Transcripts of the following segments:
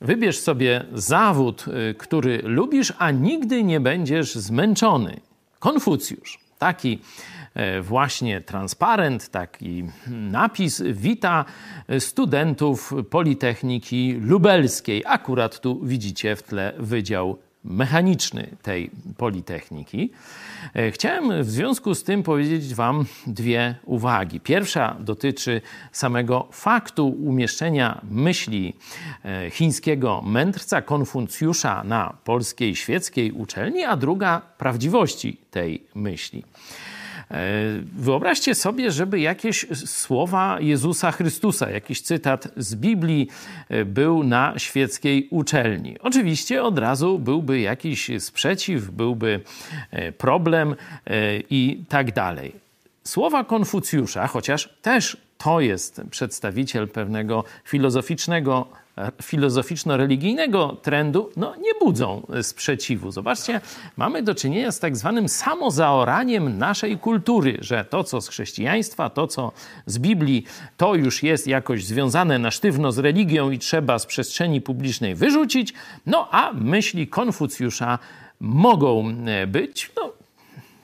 Wybierz sobie zawód, y, który lubisz, a nigdy nie będziesz zmęczony. Konfucjusz. Taki e, właśnie transparent, taki napis wita studentów Politechniki Lubelskiej. Akurat tu widzicie w tle Wydział Mechaniczny tej Politechniki. E, chciałem w związku z tym powiedzieć Wam dwie uwagi. Pierwsza dotyczy samego faktu umieszczenia myśli e, chińskiego mędrca Konfucjusza na polskiej świeckiej uczelni, a druga prawdziwości tej myśli. E, wyobraźcie sobie, żeby jakieś słowa Jezusa Chrystusa, jakiś cytat z Biblii był na świeckiej uczelni. Oczywiście od razu byłby jakiś sprzeciw, byłby problem i tak dalej. Słowa Konfucjusza, chociaż też to jest przedstawiciel pewnego filozoficznego filozoficzno-religijnego trendu no, nie budzą sprzeciwu. Zobaczcie, mamy do czynienia z tak zwanym samozaoraniem naszej kultury, że to, co z chrześcijaństwa, to, co z Biblii, to już jest jakoś związane na sztywno z religią i trzeba z przestrzeni publicznej wyrzucić, no a myśli Konfucjusza mogą być, no,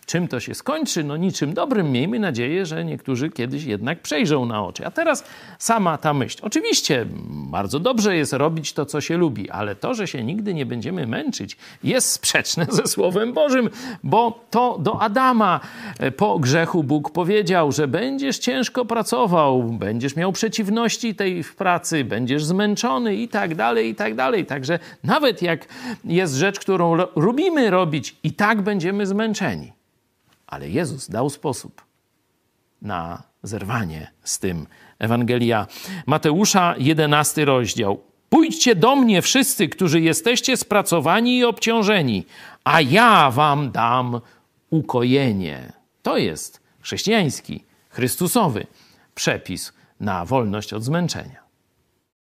Czym to się skończy? No niczym dobrym. Miejmy nadzieję, że niektórzy kiedyś jednak przejrzą na oczy. A teraz sama ta myśl. Oczywiście bardzo dobrze jest robić to, co się lubi, ale to, że się nigdy nie będziemy męczyć, jest sprzeczne ze Słowem Bożym, bo to do Adama e, po grzechu Bóg powiedział, że będziesz ciężko pracował, będziesz miał przeciwności tej w pracy, będziesz zmęczony i tak dalej, i tak dalej. Także nawet jak jest rzecz, którą lubimy robić, i tak będziemy zmęczeni. Ale Jezus dał sposób na zerwanie z tym. Ewangelia Mateusza, 11 rozdział. Pójdźcie do mnie wszyscy, którzy jesteście spracowani i obciążeni, a ja wam dam ukojenie. To jest chrześcijański, chrystusowy przepis na wolność od zmęczenia.